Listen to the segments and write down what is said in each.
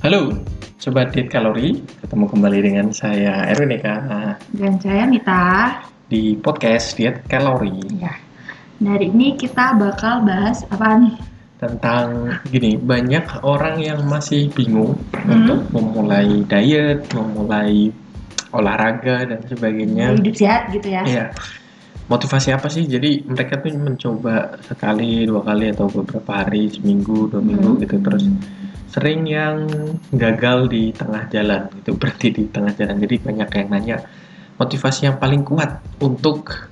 Halo, Sobat Diet Kalori. Ketemu kembali dengan saya Erwin Eka Dan saya Mita. di podcast Diet Kalori Ya. Dari ini kita bakal bahas apa nih? tentang gini, banyak orang yang masih bingung Hmm. untuk memulai diet, memulai olahraga dan sebagainya. Hidup sehat gitu ya. Iya. Motivasi apa sih? Jadi mereka tuh mencoba sekali, dua kali atau beberapa hari, seminggu, dua minggu Hmm. gitu terus sering yang gagal di tengah jalan itu berarti di tengah jalan. Jadi banyak yang nanya motivasi yang paling kuat untuk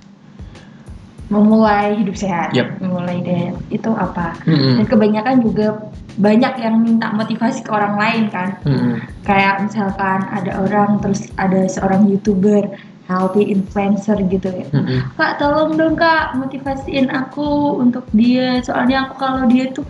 Memulai hidup sehat. Yap. Memulai diet itu apa? Mm-mm. Dan kebanyakan juga banyak yang minta motivasi ke orang lain kan. Mm-mm. Kayak misalkan ada orang terus ada seorang youtuber healthy influencer gitu ya. Mm-mm. Kak tolong dong kak motivasiin aku untuk dia soalnya aku kalau dia tuh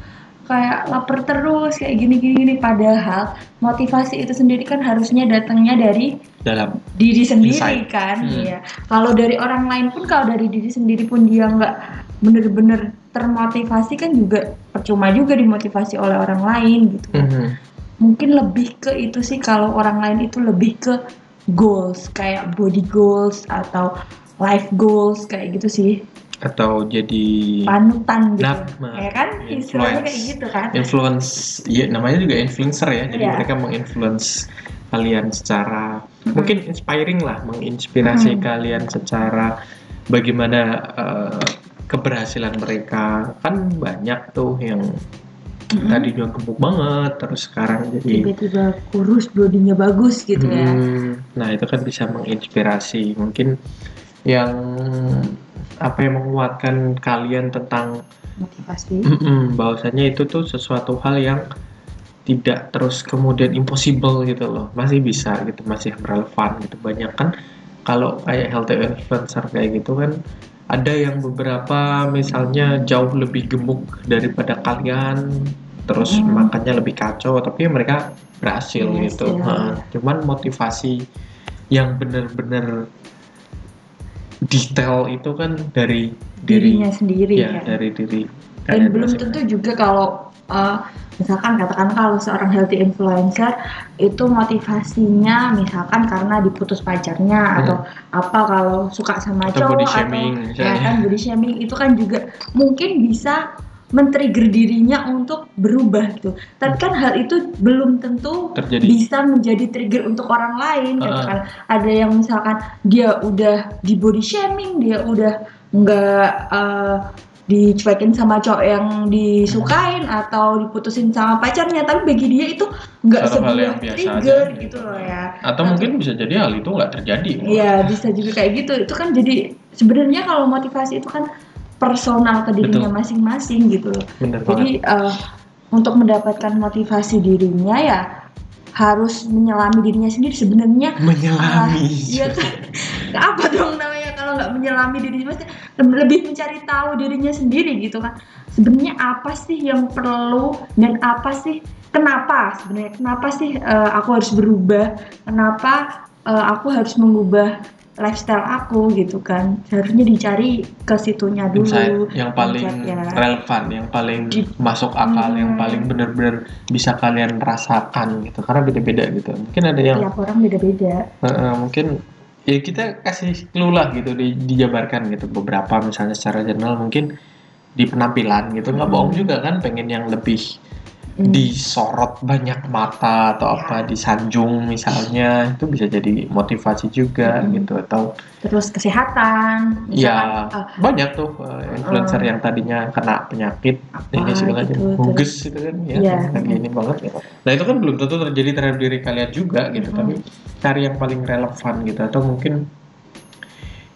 kayak lapar terus kayak gini gini gini padahal motivasi itu sendiri kan harusnya datangnya dari dalam diri sendiri Insight. kan Hmm. iya kalau dari orang lain pun kalau dari diri sendiri pun dia nggak bener-bener termotivasi kan juga percuma juga dimotivasi oleh orang lain gitu Mhm. mungkin lebih ke itu sih kalau orang lain itu lebih ke goals kayak body goals atau life goals kayak gitu sih atau jadi panutan gitu. Nah, ya kan? Istilahnya kayak gitu kan? Influence ya namanya juga influencer ya. Jadi Iya. mereka menginfluence kalian secara mungkin inspiring lah menginspirasi Mhm. kalian secara bagaimana eh, keberhasilan mereka. Kan banyak tuh yang Mhm. tadinya gemuk banget terus sekarang jadi tiba-tiba kurus bodinya bagus gitu ya. Hmm, nah itu kan bisa menginspirasi. Mungkin yang apa yang menguatkan kalian tentang motivasi? Mm-mm, bahwasanya itu tuh sesuatu hal yang tidak terus kemudian impossible gitu loh. Masih bisa gitu masih relevan gitu. Banyak kan kalau kayak healthy influencer kayak gitu kan ada yang beberapa misalnya jauh lebih gemuk daripada kalian terus Hmm. makannya lebih kacau tapi mereka berhasil, Berhasil. gitu. Nah, cuman motivasi yang bener-bener detail itu kan dari diri dirinya sendiri ya, kan dari diri dan belum masing-masing. tentu juga kalau uh, misalkan katakan kalau seorang healthy influencer itu motivasinya misalkan karena diputus pacarnya atau apa kalau suka sama Hmm. Atau cowok body atau shaming, ya misalnya. kan body shaming itu kan juga mungkin bisa men-trigger dirinya untuk berubah gitu. Tapi kan hal itu belum tentu Terjadi. bisa menjadi trigger untuk orang lain. Uh-uh. Katakan ada yang misalkan dia udah di body shaming, dia udah nggak uh, dicuekin sama cowok yang disukain atau diputusin sama pacarnya, tapi bagi dia itu nggak sebuah trigger aja, gitu loh ya. atau mungkin bisa jadi hal itu nggak terjadi Iya bisa juga kayak gitu. Itu kan jadi sebenarnya kalau motivasi itu kan personal ke dirinya masing-masing gitu loh. bener Jadi banget eh, untuk mendapatkan motivasi dirinya ya harus menyelami dirinya sendiri sebenarnya. menyelami Iya tuh. apa dong namanya kalau nggak menyelami dirinya maksudnya lebih mencari tahu dirinya sendiri gitu kan. Sebenarnya apa sih yang perlu dan apa sih kenapa sebenarnya kenapa sih eh, aku harus berubah? Kenapa eh, aku harus mengubah lifestyle aku gitu kan? Seharusnya dicari ke situnya dulu. insight yang paling Insight, ya. relevan, yang paling Di- masuk akal, yang Hmm. paling benar-benar bisa kalian rasakan gitu. Karena beda-beda gitu. Mungkin ada yang Tiap orang beda-beda. eh, eh, mungkin ya kita kasih clue lah gitu, di- dijabarkan gitu. Beberapa misalnya secara general mungkin di penampilan gitu nggak Hmm. bohong juga kan pengen yang lebih Hmm. disorot banyak mata atau Ya. apa disanjung misalnya itu bisa jadi motivasi juga Hmm. gitu atau terus kesehatan ya ah, banyak tuh uh, influencer Hmm. yang tadinya kena penyakit apa ini segala gitu, gugus gitu kan ya Iya. lagi ini banget gitu. nah itu kan belum tentu terjadi terhadap diri kalian juga gitu Hmm. tapi cari yang paling relevan gitu atau mungkin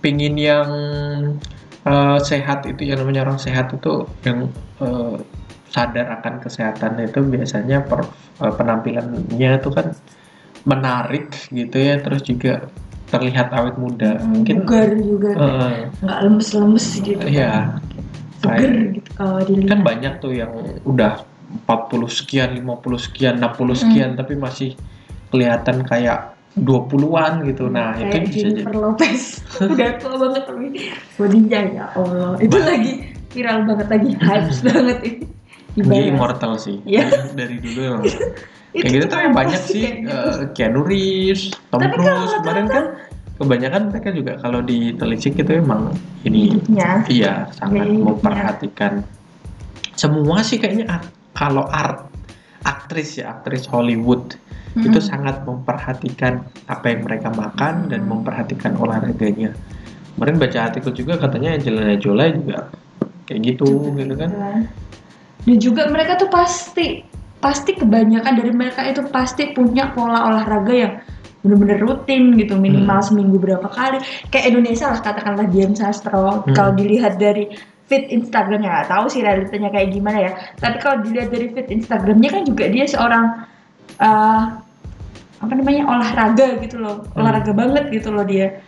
pingin yang uh, sehat itu yang namanya orang sehat itu yang uh, sadar akan kesehatan itu biasanya per, uh, penampilannya itu kan menarik gitu ya terus juga terlihat awet muda. Hmm, mungkin bugar juga. uh, nggak lemes-lemes gitu. Iya, seger gitu kalau dilihat kan banyak tuh yang udah 40 sekian, 50 sekian, 60 sekian tapi masih kelihatan kayak 20-an gitu. Nah, itu kayak bisa jadi. Lopez. Udah tua banget tapi bodinya ya Allah. Itu Ba- lagi viral banget lagi hype banget ini dia immortal sih. Iya. Dari dulu emang kayak gitu tapi kenapa banyak sih kayak eh, Keanu Reeves Tom Cruise kemarin kan kebanyakan mereka juga kalau ditelisik itu emang ini hidupnya iya sangat hidupnya. memperhatikan semua sih kayaknya art- kalau art aktris ya aktris Hollywood itu Mm-mm. sangat memperhatikan apa yang mereka makan dan Hmm. memperhatikan olahraganya kemarin baca artikel juga katanya Angelina Jolie juga kayak gitu gitu kan dan juga mereka tuh pasti pasti kebanyakan dari mereka itu pasti punya pola olahraga yang bener-bener rutin gitu minimal Hmm. seminggu berapa kali kayak Indonesia lah katakanlah Dian Sastro Hmm. kalau dilihat dari feed Instagramnya nggak tahu sih realitanya kayak gimana ya tapi kalau dilihat dari feed Instagramnya kan juga dia seorang eh, apa namanya olahraga gitu loh Hmm. olahraga banget gitu loh dia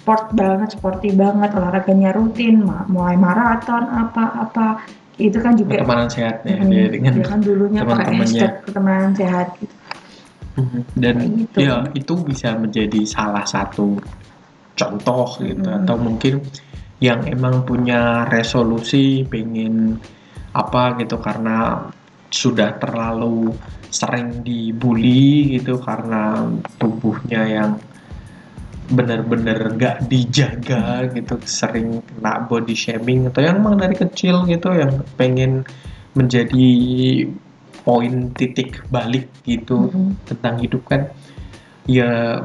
sport banget sporty banget olahraganya rutin mulai maraton apa-apa itu kan juga pertemanan sehat ya Mm, dia dengan dia kan dulunya pakai teman-temannya. hashtag pertemanan sehat gitu. Dan gitu. ya itu bisa menjadi salah satu contoh gitu Mm. atau mungkin yang emang punya resolusi pengen apa gitu karena sudah terlalu sering dibully gitu karena tubuhnya yang bener-bener gak dijaga gitu sering kena body shaming atau yang emang dari kecil gitu yang pengen menjadi poin titik balik gitu Mhm. tentang hidup kan ya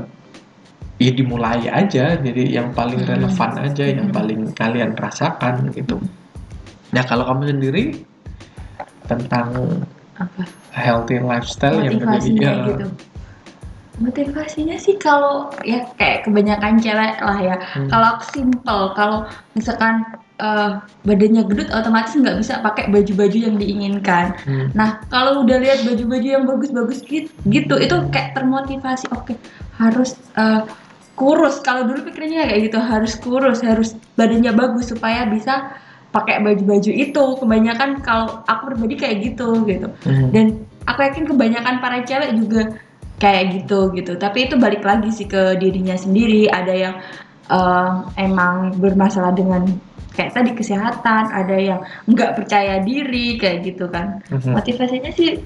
ya dimulai aja jadi yang paling Hmm. relevan aja yang Hmm. paling kalian rasakan gitu nah kalau kamu sendiri tentang apa healthy lifestyle yang terjadi ya gitu motivasinya sih kalau ya kayak kebanyakan cewek lah ya Hmm. kalau aku simple kalau misalkan eh, badannya gendut otomatis nggak bisa pakai baju-baju yang diinginkan Hmm. Nah, kalau udah lihat baju-baju yang bagus-bagus gitu, gitu itu kayak termotivasi. Oke, harus eh, kurus. Kalau dulu pikirnya kayak gitu, harus kurus, harus badannya bagus supaya bisa pakai baju-baju itu. Kebanyakan kalau aku pribadi kayak gitu gitu. Hmm. Dan aku yakin kebanyakan para cewek juga kayak gitu gitu. Tapi itu balik lagi sih ke dirinya sendiri. Ada yang eh, emang bermasalah dengan kayak tadi kesehatan, ada yang nggak percaya diri kayak gitu kan Mhm. motivasinya sih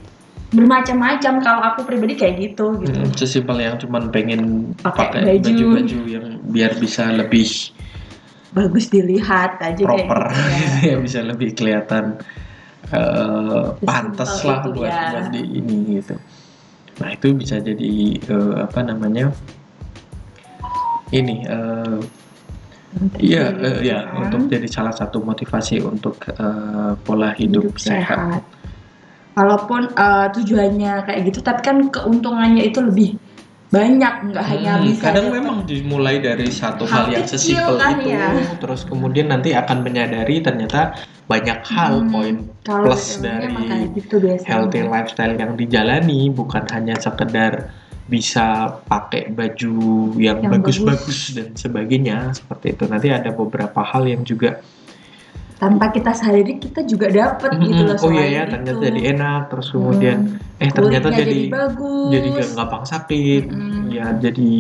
bermacam-macam kalau aku pribadi kayak gitu gitu Hmm, sesimpel yang cuman pengen Pakai baju. baju-baju yang biar bisa lebih bagus dilihat aja kayak proper gitu ya. bisa lebih kelihatan eh, pantas lah itu, buat, ya. buat di ini gitu nah itu bisa jadi eh, apa namanya? Ini eh, iya eh, ya untuk jadi salah satu motivasi untuk eh, pola hidup, sehat, walaupun eh, tujuannya kayak gitu tapi kan keuntungannya itu lebih banyak nggak hanya Hmm, bisa kadang dapet- memang dimulai dari satu hal, Hal yang sesimpel kan itu, ya. terus kemudian nanti akan menyadari ternyata banyak hal Hmm, poin plus dari gitu biasanya. healthy lifestyle yang dijalani bukan hanya sekedar bisa pakai baju Yang bagus-bagus dan sebagainya seperti itu. Nanti ada beberapa hal yang juga tanpa kita sadari kita juga dapet gitu loh oh iya ya itu. ternyata jadi enak terus kemudian Hmm, eh ternyata kulitnya jadi bagus jadi gak gampang sakit Mm-mm. ya jadi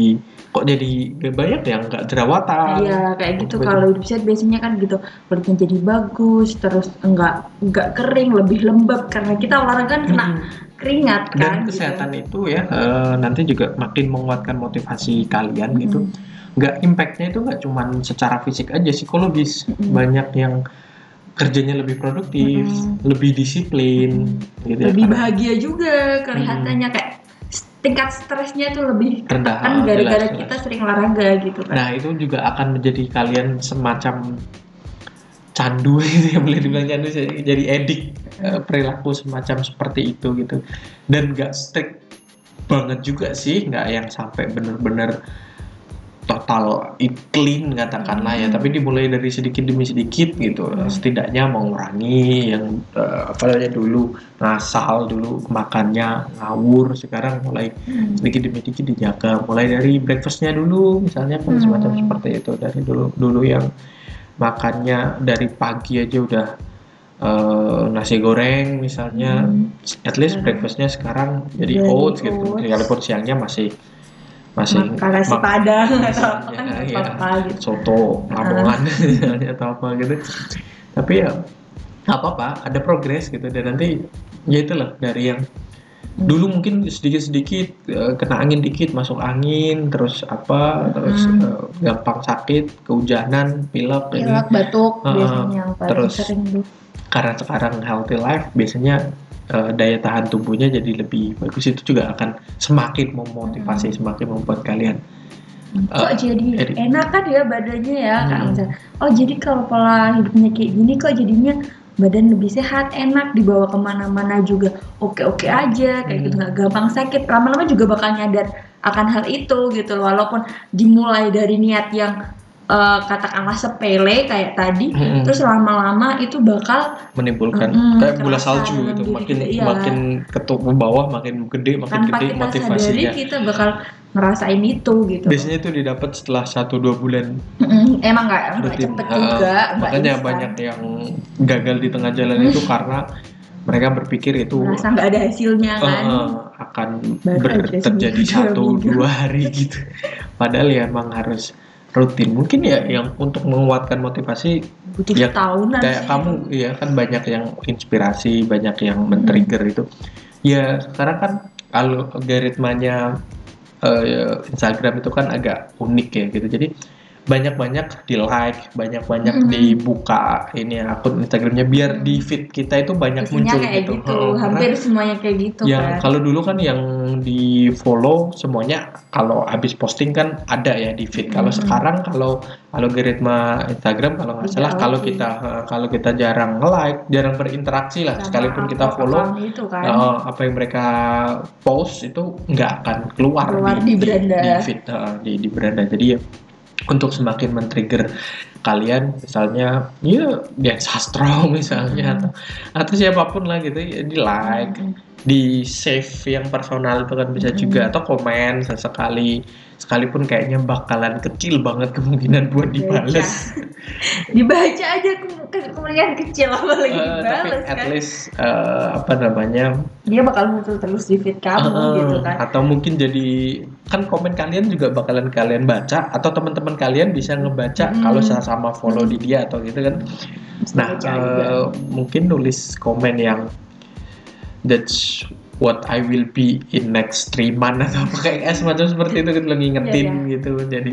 kok jadi gak banyak yang nggak jerawatan Iya kayak gitu kalau sehat biasanya kan gitu kulitnya jadi bagus terus enggak enggak kering lebih lembab karena kita olahraga kan kena Mm-mm. keringat kan dan gitu. kesehatan itu ya eh, nanti juga makin menguatkan motivasi kalian gitu Mm. nggak impactnya itu nggak cuman secara fisik aja psikologis Mm-mm. banyak yang kerjanya lebih produktif Mm-mm. lebih disiplin gitu ya, lebih karena bahagia juga kelihatannya kayak s- tingkat stresnya tuh lebih rendah kan gara-gara kita sering olahraga gitu kan nah itu juga akan menjadi kalian semacam candu gitu ya boleh dibilang candu jadi jadi edik eh, perilaku semacam seperti itu gitu. Dan nggak strict banget juga sih nggak yang sampai bener-bener total clean katakanlah ya Hmm. tapi dimulai dari sedikit demi sedikit gitu Hmm. setidaknya mengurangi yang eh, apa namanya dulu ngasal dulu makannya ngawur sekarang mulai Hmm. sedikit demi sedikit dijaga mulai dari breakfastnya dulu misalnya Hmm. semacam seperti itu dari dulu dulu yang makannya dari pagi aja udah eh, nasi goreng misalnya Hmm. at least breakfastnya sekarang jadi Jadi oats gitu oats. walaupun siangnya masih masih makan nasi mak- padang atau apa kan ya, apa gitu. Soto lamongan. Misalnya atau apa gitu. Tapi ya nggak apa-apa. Ada progres gitu. Dan nanti ya itulah dari yang dulu mungkin sedikit-sedikit eh, kena angin dikit masuk angin terus apa terus Hmm. eh, gampang sakit kehujanan pilek ini pilek batuk Ah, biasanya terus sering karena sekarang healthy life biasanya eh, daya tahan tubuhnya jadi lebih bagus itu juga akan semakin memotivasi semakin membuat kalian kok eh, jadi jadi- enak kan ya badannya ya Hmm. Misalnya, oh jadi kalau pola hidupnya kayak gini kok jadinya badan lebih sehat enak dibawa ke mana-mana juga oke-oke aja kayak Hmm. gitu nggak gampang sakit lama-lama juga bakal nyadar akan hal itu gitu loh walaupun dimulai dari niat yang eh, katakanlah sepele kayak tadi Mm-mm. terus lama-lama itu bakal menimbulkan Mm-mm, kayak bola salju gitu makin kita, iya. makin ketuk ke bawah makin gede makin tanpa gede kita sadari motivasinya kita bakal ngerasain itu gitu. Biasanya itu didapat setelah satu dua bulan. Mm-mm, emang nggak cepet Ah, juga makanya instan. banyak yang gagal di tengah jalan itu karena mereka berpikir itu merasa nggak ada hasilnya kan. Eh, akan Baru ber- terjadi satu dua hari gitu. Padahal ya emang harus rutin. Mungkin ya yang untuk menguatkan motivasi butuh ya, tahunan kayak sih. kamu ya kan banyak yang inspirasi banyak yang men-trigger itu. Ya sekarang kan algoritmanya eh, Instagram itu kan agak unik ya gitu. Jadi banyak-banyak di like banyak-banyak Mm-mm. dibuka ini akun Instagramnya biar di feed kita itu banyak Isinya muncul kayak gitu, gitu, karena hampir semuanya kayak gitu yang kan kalau dulu kan yang di follow semuanya kalau habis posting kan ada ya di feed. Kalau Mhm. sekarang kalau algoritma Instagram kalau nggak salah kalau kita kalau kita jarang like, jarang berinteraksi lah, Sama sekalipun kita follow itu kan eh, apa yang mereka post itu nggak akan keluar, Keluar di beranda. di feed eh, di di beranda. Jadi ya untuk semakin men-trigger kalian misalnya ya Dian Sastro misalnya Mhm. atau atau siapa pun lah gitu ya di like Mm. di save yang personal itu kan bisa Mm. juga atau komen sesekali sekalipun kayaknya bakalan kecil banget kemungkinan buat dibales. Dibaca aja ke- ke- kemungkinan kecil apalagi Eh, tapi dibales at kan? least eh, apa namanya? Dia bakal muncul terus di feed kamu eh, gitu kan? atau mungkin jadi kan komen kalian juga bakalan kalian baca atau teman-teman kalian bisa ngebaca Mm. kalau sama follow di dia atau gitu kan? Bisa Nah, juga. eh, mungkin nulis komen yang that's what I will be in next three months atau apa kayak eh, semacam seperti itu gitu ngingetin Iya, gitu. Jadi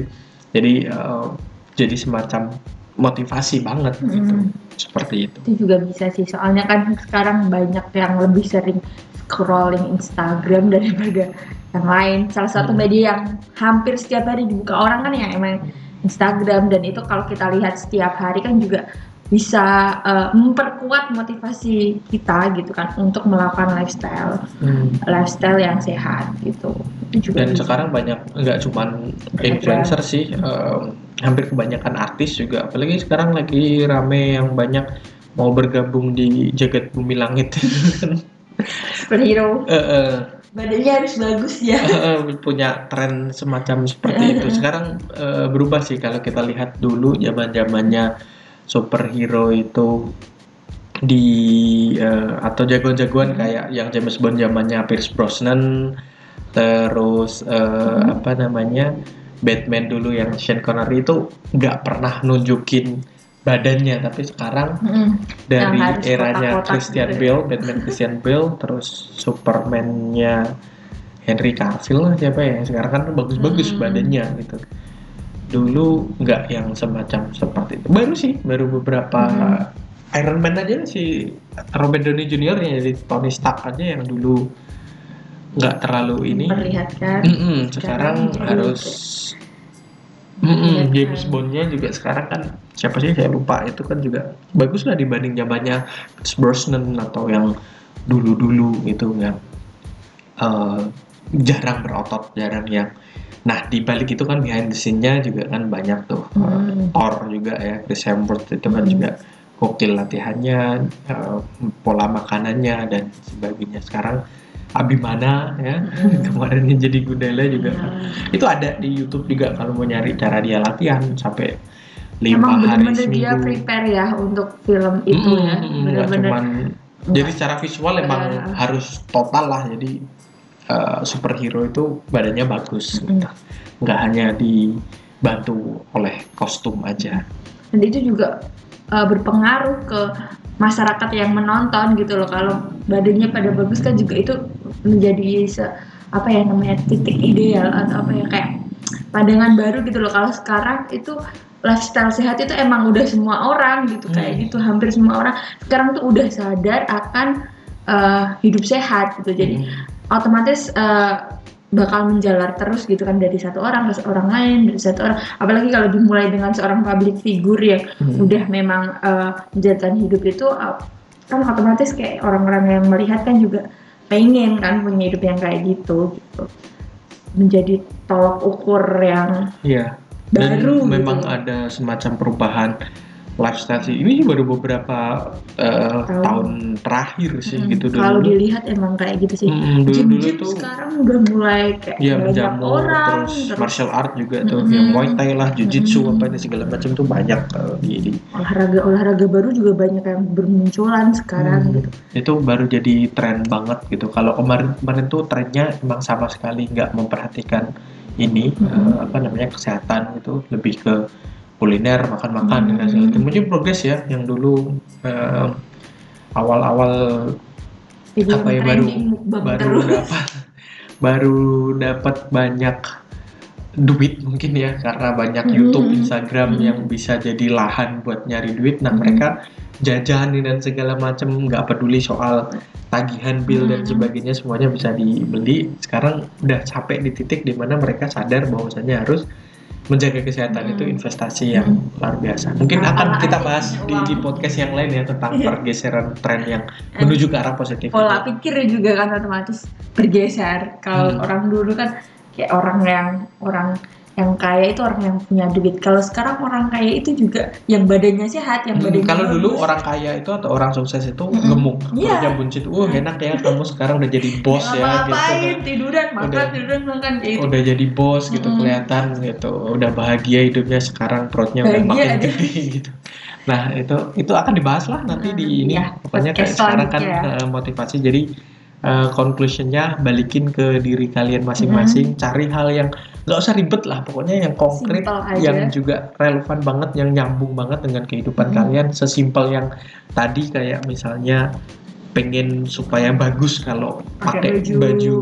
jadi eh, jadi semacam motivasi banget gitu. Mm. Seperti itu. itu juga bisa sih soalnya kan sekarang banyak yang lebih sering scrolling Instagram daripada yang lain salah satu Hmm. media yang hampir setiap hari dibuka orang kan yang emang Instagram dan itu kalau kita lihat setiap hari kan juga bisa eh, memperkuat motivasi kita gitu kan untuk melakukan lifestyle Hmm. lifestyle yang sehat gitu itu juga Dan bisa. sekarang banyak nggak cuman influencer sih, eh, hampir kebanyakan artis juga. Apalagi sekarang lagi rame yang banyak mau bergabung di jagat bumi langit. superhero Eh, eh, badannya harus bagus ya Eh, punya tren semacam seperti itu. Sekarang eh, berubah sih kalau kita lihat dulu zaman zamannya superhero itu di eh, atau jagoan-jagoan Hmm. kayak yang James Bond zamannya Pierce Brosnan, terus eh, Hmm. apa namanya Batman dulu yang Sean Connery itu nggak pernah nunjukin badannya, tapi sekarang Mm. dari eranya kotak-kotak Christian gitu. Bale, Batman Christian Bale, terus Superman-nya Henry Cavill lah siapa ya? Sekarang kan bagus-bagus Hmm. badannya gitu. Dulu nggak yang semacam seperti itu. Baru sih, baru beberapa Hmm. Iron Man aja si Robert Downey Jr. yang jadi Tony Stark aja yang dulu nggak terlalu ini. memperlihatkan Mm-mm, sekarang jadi harus Mm-mm, kan. James Bondnya juga sekarang kan siapa sih saya lupa itu kan juga bagus lah dibanding zamannya Brosnan atau yang dulu-dulu gitu yang eh, jarang berotot jarang yang nah di balik itu kan behind the scene-nya juga kan banyak tuh Eh, Hmm. Thor juga ya Chris Hemsworth itu kan Hmm. juga gokil latihannya eh, pola makanannya dan sebagainya sekarang Abimana ya Hmm. kemarin yang jadi Gundala juga Iya. itu ada di YouTube juga kalau mau nyari cara dia latihan sampai lima Emang hari bener-bener dia seminggu. prepare ya untuk film itu Mm-mm, ya. Bener-bener. cuman jadi secara visual emang Iya. harus total lah jadi eh, superhero itu badannya bagus Mm-mm. gitu. nggak hanya dibantu oleh kostum aja Dan itu juga uh, berpengaruh ke masyarakat yang menonton gitu loh kalau badannya pada bagus kan juga itu menjadi se, apa ya namanya titik ideal atau apa ya kayak pandangan baru gitu loh kalau sekarang itu lifestyle sehat itu emang udah semua orang gitu kayak Hmm. gitu hampir semua orang sekarang tuh udah sadar akan eh, hidup sehat gitu jadi Hmm. Otomatis eh, bakal menjalar terus gitu kan dari satu orang ke orang lain dari satu orang apalagi kalau dimulai dengan seorang public figure yang Hmm. udah memang eh, menjalankan hidup itu eh, kan otomatis kayak orang-orang yang melihat kan juga pengen kan punya hidup yang kayak gitu gitu menjadi tolok ukur yang Iya. Dan baru gitu. memang ada semacam perubahan lifestyle sih. Ini baru beberapa eh, Tahun. tahun terakhir sih Mm, gitu dulu. kalau dilihat emang kayak gitu sih Mm, dulu-dulu gym-gym tuh sekarang udah mulai kayak ya banyak orang terus, martial art juga tuh Mm-mm. yang muay thai lah jujitsu Mm-mm. apa ini segala macam tuh banyak eh, di, di olahraga olahraga baru juga banyak yang bermunculan sekarang Hmm, gitu itu baru jadi tren banget gitu kalau kemarin kemarin tuh trennya emang sama sekali nggak memperhatikan ini Mm-mm. eh, apa namanya kesehatan gitu lebih ke kuliner makan-makan dan Mm-mm. segala macam. mungkin progres ya yang dulu eh, awal-awal Jadi apa ya baru baru terus. dapat baru dapat banyak duit mungkin ya karena banyak Mhm. YouTube, Instagram Mhm. yang bisa jadi lahan buat nyari duit. Nah Mhm. mereka jajan dan segala macam nggak peduli soal tagihan bill dan Mhm. sebagainya semuanya bisa dibeli. Sekarang udah capek di titik di mana mereka sadar bahwasannya harus menjaga kesehatan Mhm. itu investasi yang luar biasa. Mungkin akan kita bahas di, di podcast yang lain ya tentang Iya. pergeseran tren yang menuju ke arah positif. pola pikir juga kan otomatis bergeser kalau Hmm. orang dulu kan kayak orang yang orang yang kaya itu orang yang punya duit kalau sekarang orang kaya itu juga yang badannya sehat yang Hmm, badannya kalau dulu orang kaya itu atau orang sukses itu Mm-mm. gemuk, Iya. kerja buncit. Wah enak ya kamu sekarang udah jadi bos ya gitu. tiduran makan Udah. tiduran makan kayak gitu Udah jadi bos gitu Mm-mm. kelihatan gitu. Udah bahagia hidupnya sekarang perutnya udah makin gede gitu. Nah itu itu akan dibahas lah nanti di Hmm, ini. iya, Pokoknya kayak sekarang kan eh, motivasi. Jadi eh, conclusionnya balikin ke diri kalian masing-masing. Hmm. Cari hal yang nggak usah ribet lah. Pokoknya yang konkret, yang juga relevan banget, yang nyambung banget dengan kehidupan Hmm. kalian. Sesimpel yang tadi kayak misalnya pengen supaya bagus kalau pakai Pakai baju, baju.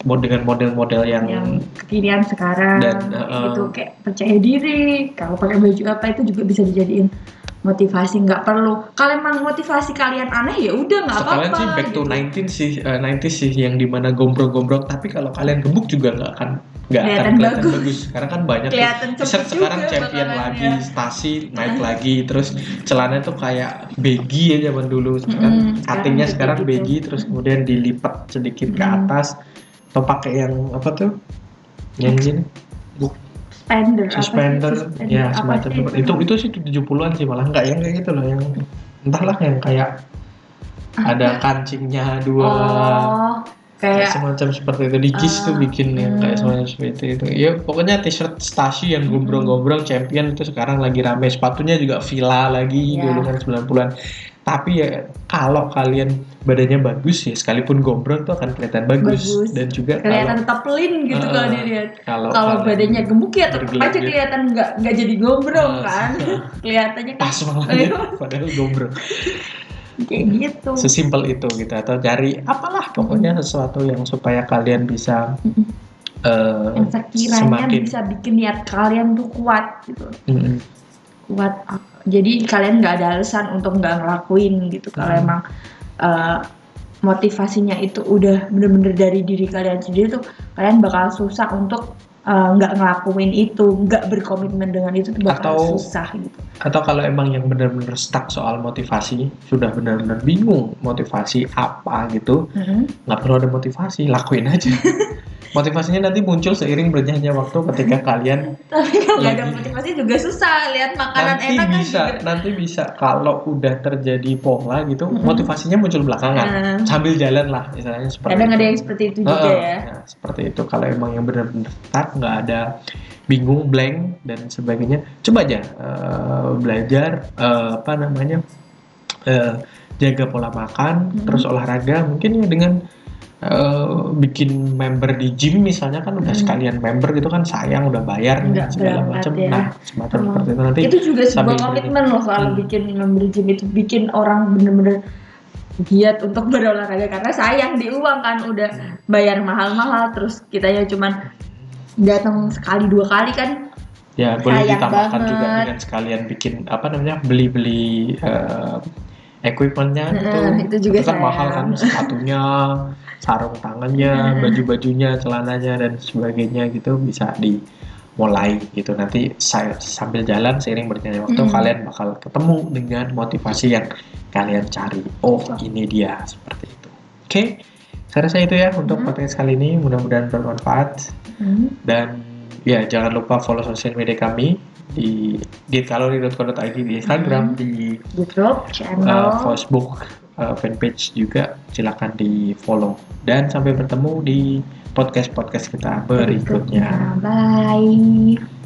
Dengan model-model yang, yang kekinian sekarang Dan, uh, gitu kayak percaya diri kalau pakai baju apa itu juga bisa dijadiin motivasi nggak perlu kalau emang motivasi kalian aneh ya udah nggak apa-apa sekalian sih back to gitu. 19 sih eh, 90 sih yang di mana gombrong-gombrong tapi kalau kalian gemuk juga nggak akan nggak akan Kelihatan bagus. bagus karena kan banyak tuh kelihatan sekarang juga champion lagi ya. stasi naik lagi terus celana tuh kayak baggy ya zaman dulu sekarang Mm-mm, cuttingnya sekarang sekarang gitu. baggy terus kemudian dilipat sedikit ke Mm. atas atau pakai yang apa tuh? Yang gini? Suspender sih? suspender ya semacam seperti itu. Itu sih 70-an sih malah. Nggak yang kayak gitu loh yang entahlah yang kayak ada kancingnya dua. Oh kayak kayak semacam seperti itu. Di Kiss tuh Ah, bikin yang kayak hmm. semacam seperti itu. Ya pokoknya t-shirt Stasi yang gombrong-gombrong champion itu sekarang lagi rame. Sepatunya juga Villa lagi Ya. dulu kan 90-an tapi ya kalau kalian badannya bagus ya sekalipun gombrong tuh akan kelihatan bagus, Bagus. dan juga kelihatan teplin gitu Ah, kalau dilihat. Kalau kalau badannya gemuk ya tetap aja bergelut-gelut. kelihatan nggak nggak jadi gombrong Ah. kan. Kelihatannya kan pas malah ya, padahal gombrong. Kayak gitu. Sesimpel itu gitu atau cari apalah pokoknya sesuatu yang supaya kalian bisa eh, yang sekiranya semakin bisa bikin niat kalian tuh kuat gitu. Mm-mm. kuat jadi kalian nggak ada alasan untuk nggak ngelakuin gitu kalau Hmm. emang eh, motivasinya itu udah bener-bener dari diri kalian sendiri tuh kalian bakal susah untuk eh, nggak ngelakuin itu nggak berkomitmen dengan itu tuh bakal Atau- susah gitu atau kalau emang yang benar-benar stuck soal motivasi sudah benar-benar bingung motivasi apa gitu Mhm. nggak perlu ada motivasi lakuin aja motivasinya nanti muncul seiring berjalannya waktu ketika kalian tapi kalau nggak ada Lagi. motivasi juga susah lihat makanan nanti enak kan bisa juga nanti bisa kalau udah terjadi pola gitu Mm-mm. motivasinya muncul belakangan Hmm. sambil jalan lah misalnya seperti kadang itu. ada yang seperti itu juga Heeh, ya nah, seperti itu kalau emang yang benar-benar stuck nggak ada bingung blank dan sebagainya coba aja eh, belajar eh, apa namanya eh, jaga pola makan Mhm. terus olahraga mungkin ya dengan eh, bikin member di gym misalnya kan udah Hmm. sekalian member gitu kan sayang udah bayar Nggak segala macam. ya. Nah, semacam Hmm. seperti itu nanti itu juga sebuah komitmen loh kalau Hmm. bikin member gym itu bikin orang bener-bener giat untuk berolahraga karena sayang di uang kan udah bayar mahal-mahal terus kita ya cuman datang sekali dua kali kan ya boleh sayang ditambahkan juga banget. dengan sekalian bikin apa namanya beli-beli eh, equipmentnya. Nah, itu juga kan sayang. mahal kan sepatunya, sarung tangannya, baju-bajunya, celananya dan sebagainya gitu bisa dimulai gitu. Nanti saya sambil jalan seiring berjalannya waktu Hmm. kalian bakal ketemu dengan motivasi yang kalian cari. Oh, ini dia seperti itu. Oke. Saya rasa itu ya untuk Hmm. podcast kali ini. Mudah-mudahan bermanfaat dan ya jangan lupa follow sosial media kami di getkalori.co.id di Instagram, Hmm. di di grup uh, channel Facebook uh, fanpage juga silakan di follow dan sampai bertemu di podcast podcast kita berikutnya. bye